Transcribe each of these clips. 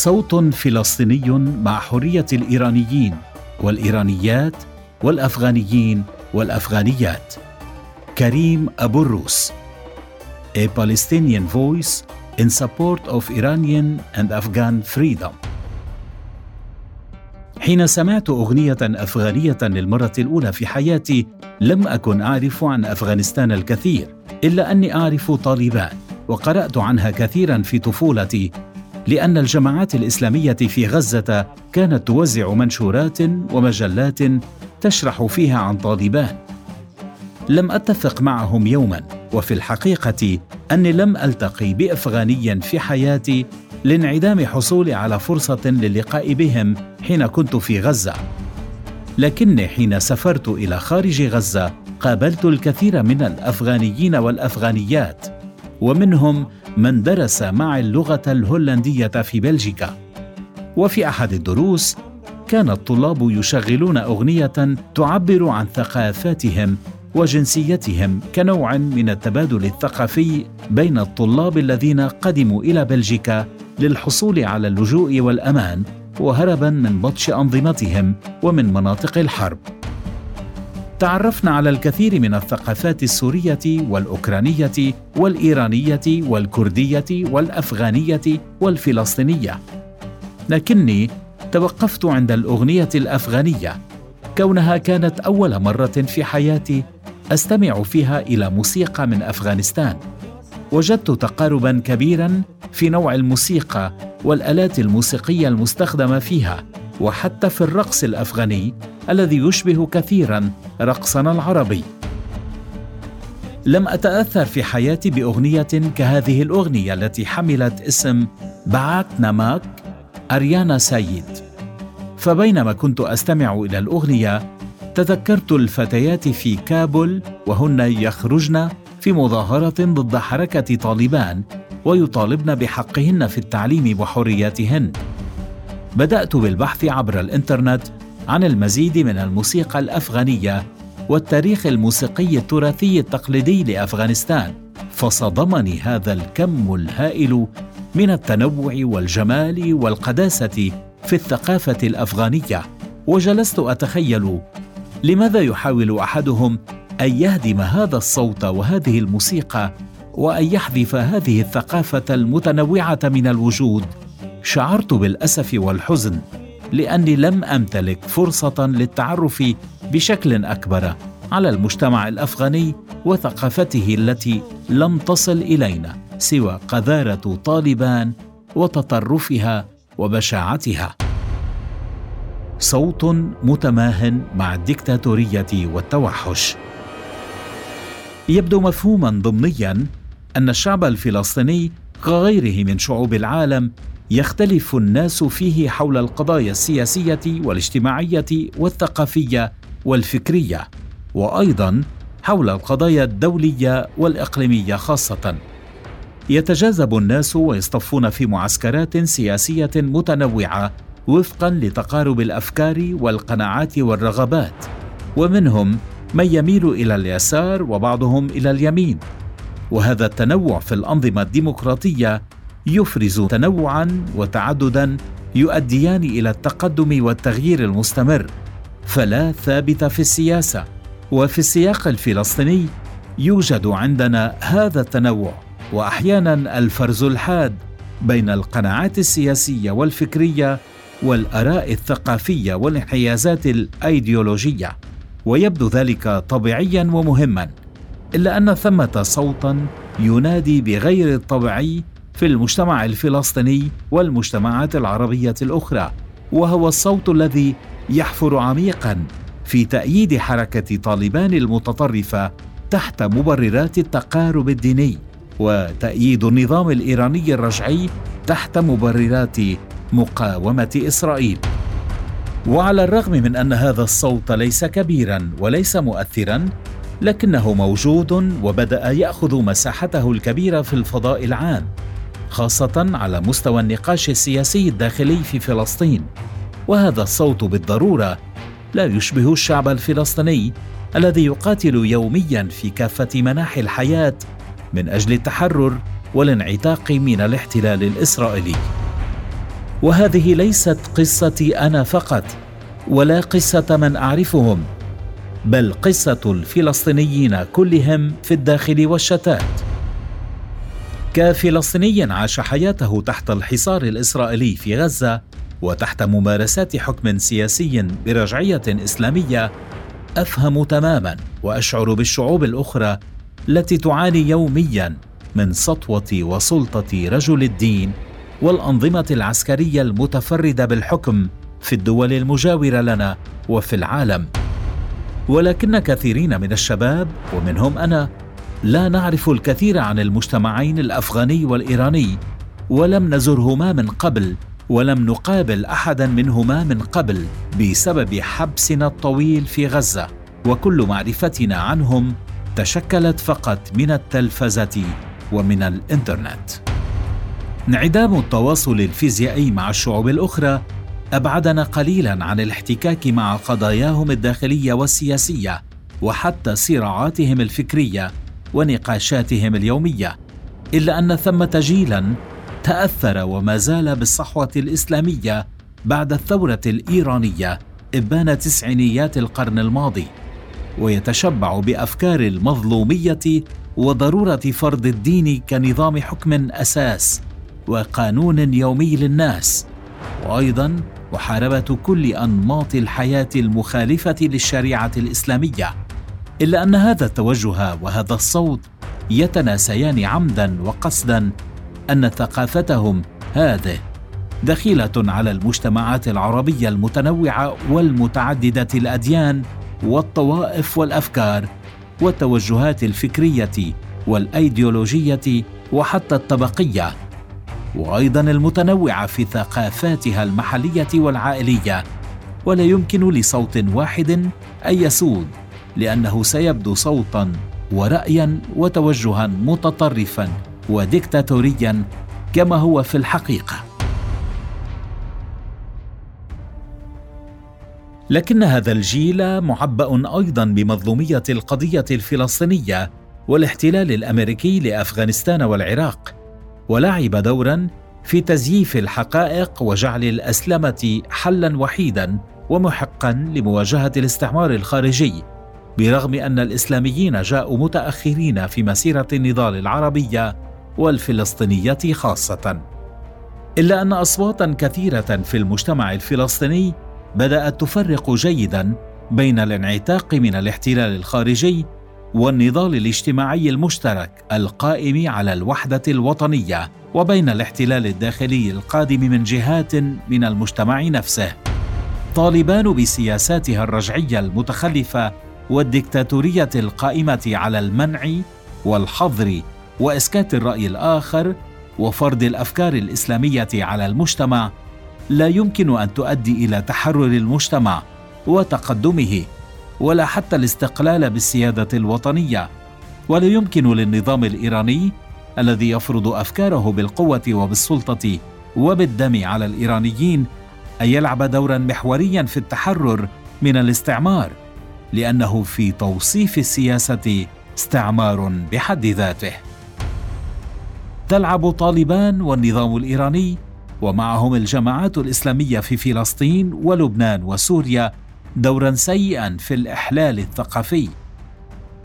صوت فلسطيني مع حرية الإيرانيين والإيرانيات والأفغانيين والأفغانيات. كريم أبو الروس A Palestinian voice in support of Iranian and Afghan freedom. حين سمعت أغنية أفغانية للمرة الأولى في حياتي لم أكن أعرف عن أفغانستان الكثير إلا أني أعرف طالبان وقرأت عنها كثيرا في طفولتي لأن الجماعات الإسلامية في غزة كانت توزع منشورات ومجلات تشرح فيها عن طالبان. لم أتفق معهم يوما وفي الحقيقة أني لم ألتقي بأفغاني في حياتي لانعدام حصولي على فرصة للقاء بهم حين كنت في غزة. لكني حين سافرت إلى خارج غزة قابلت الكثير من الأفغانيين والأفغانيات ومنهم من درس معي اللغة الهولندية في بلجيكا. وفي أحد الدروس كان الطلاب يشغلون أغنية تعبر عن ثقافاتهم وجنسيتهم كنوع من التبادل الثقافي بين الطلاب الذين قدموا إلى بلجيكا للحصول على اللجوء والأمان وهربا من بطش أنظمتهم ومن مناطق الحرب. تعرفنا على الكثير من الثقافات السورية والأوكرانية والإيرانية والكردية والأفغانية والفلسطينية. لكني توقفت عند الأغنية الأفغانية. كونها كانت أول مرة في حياتي أستمع فيها إلى موسيقى من أفغانستان. وجدت تقاربا كبيرا في نوع الموسيقى والآلات الموسيقية المستخدمة فيها. وحتى في الرقص الأفغاني الذي يشبه كثيرا رقصنا العربي. لم أتأثر في حياتي بأغنية كهذه الأغنية التي حملت اسم بعات نماك أريانا سايد فبينما كنت أستمع إلى الأغنية تذكرت الفتيات في كابل وهن يخرجن في مظاهرة ضد حركة طالبان ويطالبن بحقهن في التعليم وحرياتهن. بدأت بالبحث عبر الإنترنت عن المزيد من الموسيقى الأفغانية والتاريخ الموسيقي التراثي التقليدي لأفغانستان. فصدمني هذا الكم الهائل من التنوع والجمال والقداسة في الثقافة الأفغانية. وجلست أتخيل لماذا يحاول أحدهم أن يهدم هذا الصوت وهذه الموسيقى وأن يحذف هذه الثقافة المتنوعة من الوجود. شعرت بالأسف والحزن لأني لم أمتلك فرصة للتعرف بشكل أكبر على المجتمع الأفغاني وثقافته التي لم تصل إلينا سوى قذارة طالبان وتطرفها وبشاعتها. صوت متماهن مع الدكتاتورية والتوحش. يبدو مفهوما ضمنيا أن الشعب الفلسطيني كغيره من شعوب العالم يختلف الناس فيه حول القضايا السياسية والاجتماعية والثقافية والفكرية وأيضا حول القضايا الدولية والإقليمية خاصة. يتجاذب الناس ويصطفون في معسكرات سياسية متنوعة وفقا لتقارب الأفكار والقناعات والرغبات ومنهم من يميل إلى اليسار وبعضهم إلى اليمين. وهذا التنوع في الأنظمة الديمقراطية يفرز تنوعا وتعددا يؤديان إلى التقدم والتغيير المستمر. فلا ثابت في السياسة وفي السياق الفلسطيني يوجد عندنا هذا التنوع واحيانا الفرز الحاد بين القناعات السياسية والفكرية والآراء الثقافية والانحيازات الأيديولوجية. ويبدو ذلك طبيعيا ومهما إلا أن ثمة صوتا ينادي بغير الطبيعي في المجتمع الفلسطيني والمجتمعات العربية الأخرى وهو الصوت الذي يحفر عميقا في تأييد حركة طالبان المتطرفة تحت مبررات التقارب الديني وتأييد النظام الإيراني الرجعي تحت مبررات مقاومة إسرائيل. وعلى الرغم من أن هذا الصوت ليس كبيرا وليس مؤثرا، لكنه موجود وبدأ يأخذ مساحته الكبيرة في الفضاء العام، خاصة على مستوى النقاش السياسي الداخلي في فلسطين. وهذا الصوت بالضرورة لا يشبه الشعب الفلسطيني الذي يقاتل يوميا في كافة مناحي الحياة من أجل التحرر والانعتاق من الاحتلال الإسرائيلي وهذه ليست قصتي أنا فقط ولا قصة من أعرفهم بل قصة الفلسطينيين كلهم في الداخل والشتات كفلسطيني عاش حياته تحت الحصار الإسرائيلي في غزة وتحت ممارسات حكم سياسي برجعية إسلامية أفهم تماما وأشعر بالشعوب الأخرى التي تعاني يوميا من سطوة وسلطة رجل الدين والأنظمة العسكرية المتفردة بالحكم في الدول المجاورة لنا وفي العالم. ولكن كثيرين من الشباب ومنهم أنا لا نعرف الكثير عن المجتمعين الأفغاني والإيراني ولم نزرهما من قبل ولم نقابل أحدا منهما من قبل بسبب حبسنا الطويل في غزة وكل معرفتنا عنهم تشكلت فقط من التلفزة ومن الإنترنت. انعدام التواصل الفيزيائي مع الشعوب الأخرى أبعدنا قليلا عن الاحتكاك مع قضاياهم الداخلية والسياسية وحتى صراعاتهم الفكرية ونقاشاتهم اليومية إلا أن ثمه جيلا تأثر وما زال بالصحوة الإسلامية بعد الثورة الإيرانية إبان تسعينيات القرن الماضي ويتشبع بأفكار المظلومية وضرورة فرض الدين كنظام حكم أساس وقانون يومي للناس. وأيضا محاربه كل أنماط الحياة المخالفة للشريعة الإسلامية إلا أن هذا التوجه وهذا الصوت يتناسيان عمدا وقصدا أن ثقافتهم هذه دخيلة على المجتمعات العربية المتنوعة والمتعددة الأديان والطوائف والأفكار والتوجهات الفكرية والأيديولوجية وحتى الطبقية وأيضا المتنوعة في ثقافاتها المحلية والعائلية. ولا يمكن لصوت واحد أن يسود. لأنه سيبدو صوتا ورايا وتوجها متطرفا وديكتاتوريا كما هو في الحقيقة. لكن هذا الجيل معبأ أيضا بمظلومية القضية الفلسطينية والاحتلال الأمريكي لأفغانستان والعراق ولعب دورا في تزييف الحقائق وجعل الأسلمة حلا وحيدا ومحقا لمواجهة الاستعمار الخارجي. برغم أن الإسلاميين جاءوا متأخرين في مسيرة النضال العربية والفلسطينية خاصة. إلا أن أصواتا كثيرة في المجتمع الفلسطيني بدأت تفرق جيدا بين الانعتاق من الاحتلال الخارجي والنضال الاجتماعي المشترك القائم على الوحدة الوطنية وبين الاحتلال الداخلي القادم من جهات من المجتمع نفسه. طالبان بسياساتها الرجعية المتخلفة والديكتاتوريه القائمة على المنع والحظر وإسكات الرأي الآخر وفرض الأفكار الإسلامية على المجتمع لا يمكن أن تؤدي إلى تحرر المجتمع وتقدمه ولا حتى الاستقلال بالسيادة الوطنية ولا يمكن للنظام الإيراني الذي يفرض أفكاره بالقوة وبالسلطة وبالدم على الإيرانيين أن يلعب دورا محوريا في التحرر من الاستعمار. لأنه في توصيف السياسة استعمار بحد ذاته. تلعب طالبان والنظام الإيراني ومعهم الجماعات الإسلامية في فلسطين ولبنان وسوريا دورا سيئا في الإحلال الثقافي.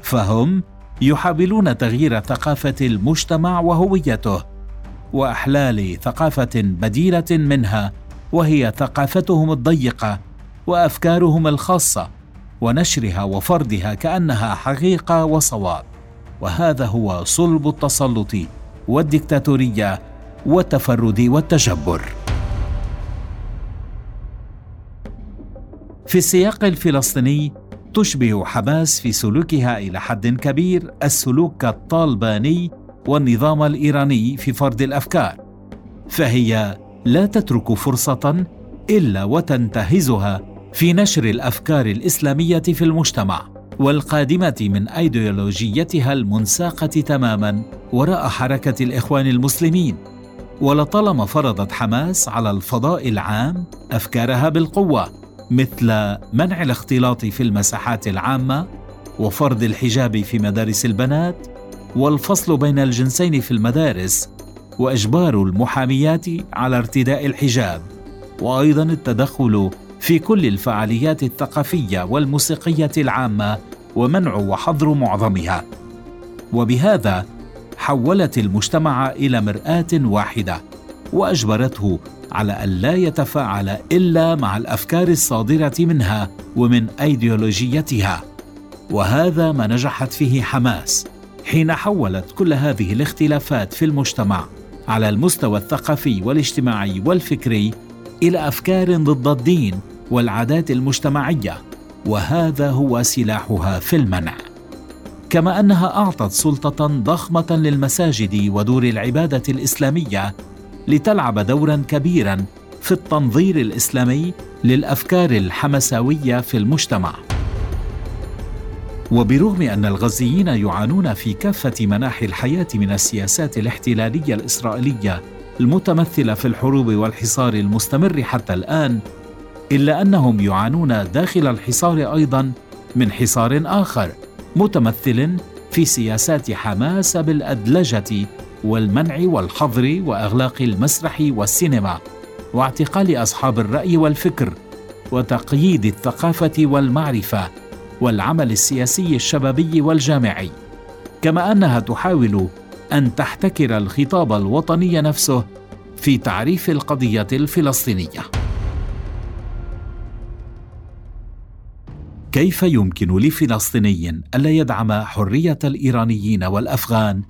فهم يحاولون تغيير ثقافة المجتمع وهويته وإحلال ثقافة بديلة منها وهي ثقافتهم الضيقة وأفكارهم الخاصة. ونشرها وفرضها كأنها حقيقة وصواب. وهذا هو صلب التسلط والديكتاتوريه والتفرد والتجبر. في السياق الفلسطيني تشبه حماس في سلوكها إلى حد كبير السلوك الطالباني والنظام الإيراني في فرض الأفكار. فهي لا تترك فرصة إلا وتنتهزها في نشر الأفكار الإسلامية في المجتمع والقادمة من أيديولوجيتها المنساقة تماما وراء حركة الإخوان المسلمين. ولطالما فرضت حماس على الفضاء العام أفكارها بالقوة مثل منع الاختلاط في المساحات العامة وفرض الحجاب في مدارس البنات والفصل بين الجنسين في المدارس وإجبار المحاميات على ارتداء الحجاب. وأيضا التدخل في كل الفعاليات الثقافية والموسيقية العامة ومنع وحظر معظمها. وبهذا حولت المجتمع إلى مرآة واحدة وأجبرته على أن لا يتفاعل إلا مع الأفكار الصادرة منها ومن أيديولوجيتها. وهذا ما نجحت فيه حماس حين حولت كل هذه الاختلافات في المجتمع على المستوى الثقافي والاجتماعي والفكري إلى أفكار ضد الدين والعادات المجتمعية وهذا هو سلاحها في المنع. كما أنها أعطت سلطة ضخمة للمساجد ودور العبادة الإسلامية لتلعب دورا كبيرا في التنظير الإسلامي للأفكار الحمساوية في المجتمع. وبرغم أن الغزيين يعانون في كافة مناحي الحياة من السياسات الاحتلالية الإسرائيلية المتمثلة في الحروب والحصار المستمر حتى الآن إلا أنهم يعانون داخل الحصار أيضا من حصار آخر متمثل في سياسات حماس بالأدلجة والمنع والحظر وإغلاق المسرح والسينما واعتقال أصحاب الرأي والفكر وتقييد الثقافة والمعرفة والعمل السياسي الشبابي والجامعي. كما أنها تحاول أن تحتكر الخطاب الوطني نفسه في تعريف القضية الفلسطينية. كيف يمكن لفلسطيني الا يدعم حرية الإيرانيين والأفغان؟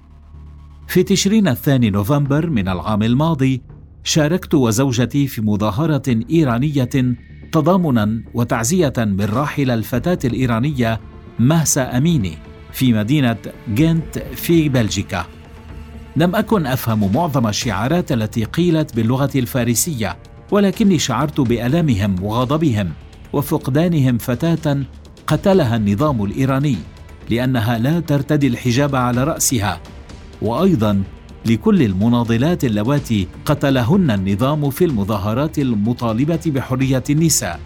في تشرين الثاني نوفمبر من العام الماضي شاركت وزوجتي في مظاهرة إيرانية تضامنا وتعزية بالراحله الفتاة الإيرانية مهسا أميني في مدينة جنت في بلجيكا. لم أكن أفهم معظم الشعارات التي قيلت باللغة الفارسية ولكني شعرت بألامهم وغضبهم. وفقدانهم فتاة قتلها النظام الإيراني لأنها لا ترتدي الحجاب على رأسها. وأيضا لكل المناضلات اللواتي قتلهن النظام في المظاهرات المطالبة بحرية النساء.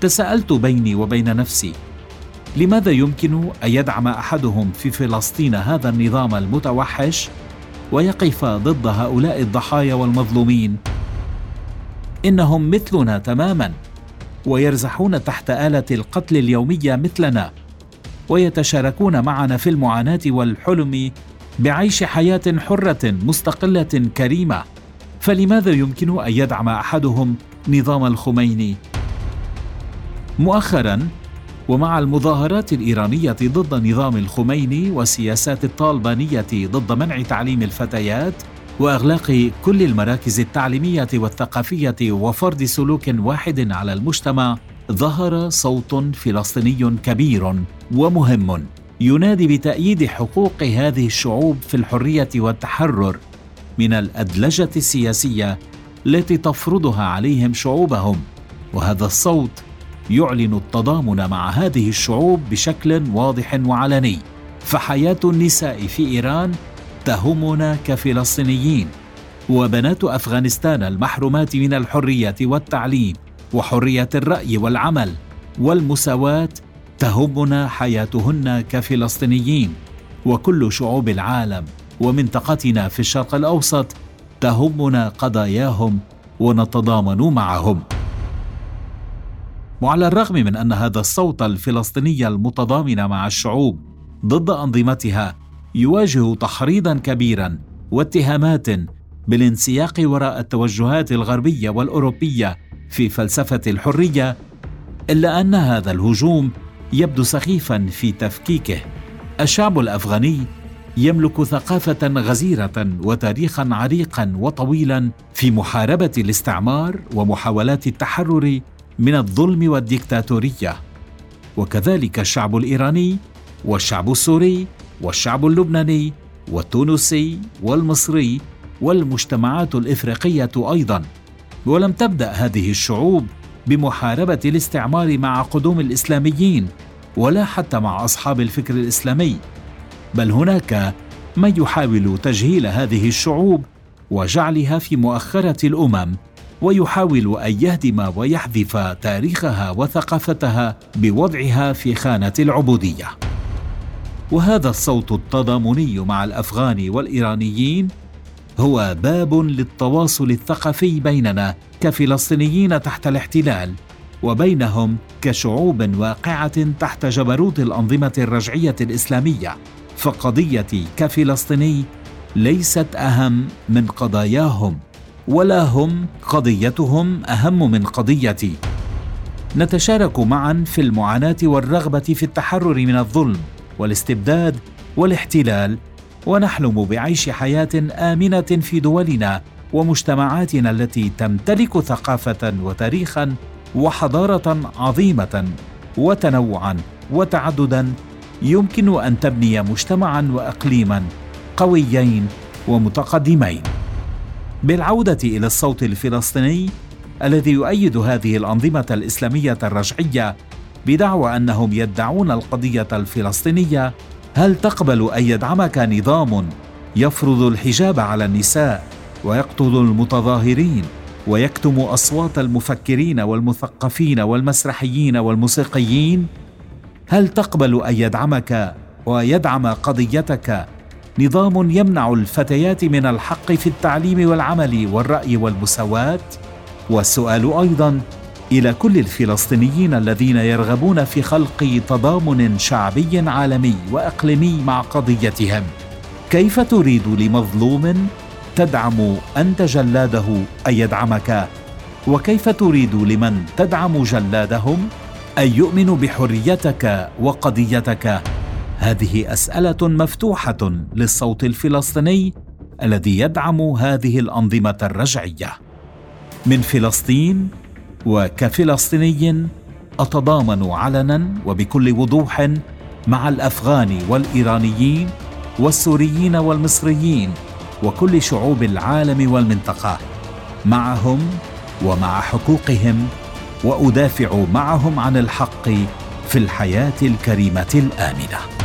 تساءلت بيني وبين نفسي لماذا يمكن أن يدعم أحدهم في فلسطين هذا النظام المتوحش؟ ويقف ضد هؤلاء الضحايا والمظلومين. إنهم مثلنا تماما. ويرزحون تحت آلة القتل اليومية مثلنا ويتشاركون معنا في المعاناة والحلم بعيش حياة حرة مستقلة كريمة. فلماذا يمكن أن يدعم أحدهم نظام الخميني؟ مؤخرا ومع المظاهرات الإيرانية ضد نظام الخميني والسياسات الطالبانية ضد منع تعليم الفتيات وأغلاق كل المراكز التعليمية والثقافية وفرض سلوك واحد على المجتمع ظهر صوت فلسطيني كبير ومهم ينادي بتأييد حقوق هذه الشعوب في الحرية والتحرر من الأدلجة السياسية التي تفرضها عليهم شعوبهم. وهذا الصوت يعلن التضامن مع هذه الشعوب بشكل واضح وعلني. فحياة النساء في إيران تهمنا كفلسطينيين وبنات أفغانستان المحرومات من الحرية والتعليم وحرية الرأي والعمل والمساواة تهمنا حياتهن كفلسطينيين وكل شعوب العالم ومنطقتنا في الشرق الأوسط تهمنا قضاياهم ونتضامن معهم. وعلى الرغم من أن هذا الصوت الفلسطيني المتضامن مع الشعوب ضد أنظمتها يواجه تحريضا كبيرا واتهامات بالانسياق وراء التوجهات الغربية والأوروبية في فلسفة الحرية إلا أن هذا الهجوم يبدو سخيفا في تفكيكه. الشعب الأفغاني يملك ثقافة غزيرة وتاريخا عريقا وطويلا في محاربة الاستعمار ومحاولات التحرر من الظلم والديكتاتورية. وكذلك الشعب الإيراني والشعب السوري والشعب اللبناني والتونسي والمصري والمجتمعات الإفريقية أيضا. ولم تبدأ هذه الشعوب بمحاربة الاستعمار مع قدوم الإسلاميين ولا حتى مع أصحاب الفكر الإسلامي. بل هناك من يحاول تجهيل هذه الشعوب وجعلها في مؤخرة الأمم ويحاول أن يهدم ويحذف تاريخها وثقافتها بوضعها في خانة العبودية. وهذا الصوت التضامني مع الأفغان والإيرانيين هو باب للتواصل الثقافي بيننا كفلسطينيين تحت الاحتلال وبينهم كشعوب واقعة تحت جبروت الأنظمة الرجعية الإسلامية. فقضيتي كفلسطيني ليست أهم من قضاياهم ولا هم قضيتهم أهم من قضيتي. نتشارك معا في المعاناة والرغبة في التحرر من الظلم. والاستبداد والاحتلال ونحلم بعيش حياة آمنة في دولنا ومجتمعاتنا التي تمتلك ثقافة وتاريخا وحضارة عظيمة وتنوعا وتعددا يمكن أن تبني مجتمعا واقليما قويين ومتقدمين. بالعودة إلى الصوت الفلسطيني الذي يؤيد هذه الأنظمة الإسلامية الرجعية بدعوى أنهم يدعون القضية الفلسطينية هل تقبل أن يدعمك نظام يفرض الحجاب على النساء ويقتل المتظاهرين ويكتم أصوات المفكرين والمثقفين والمسرحيين والموسيقيين؟ هل تقبل أن يدعمك ويدعم قضيتك نظام يمنع الفتيات من الحق في التعليم والعمل والرأي والمساواة؟ والسؤال أيضا إلى كل الفلسطينيين الذين يرغبون في خلق تضامن شعبي عالمي وإقليمي مع قضيتهم. كيف تريد لمظلوم تدعم انت جلاده أن يدعمك؟ وكيف تريد لمن تدعم جلادهم أن يؤمنوا بحريتك وقضيتك؟ هذه أسئلة مفتوحة للصوت الفلسطيني الذي يدعم هذه الأنظمة الرجعية. من فلسطين وكفلسطيني أتضامن علنا وبكل وضوح مع الأفغان والإيرانيين والسوريين والمصريين وكل شعوب العالم والمنطقة معهم ومع حقوقهم وأدافع معهم عن الحق في الحياة الكريمة الآمنة.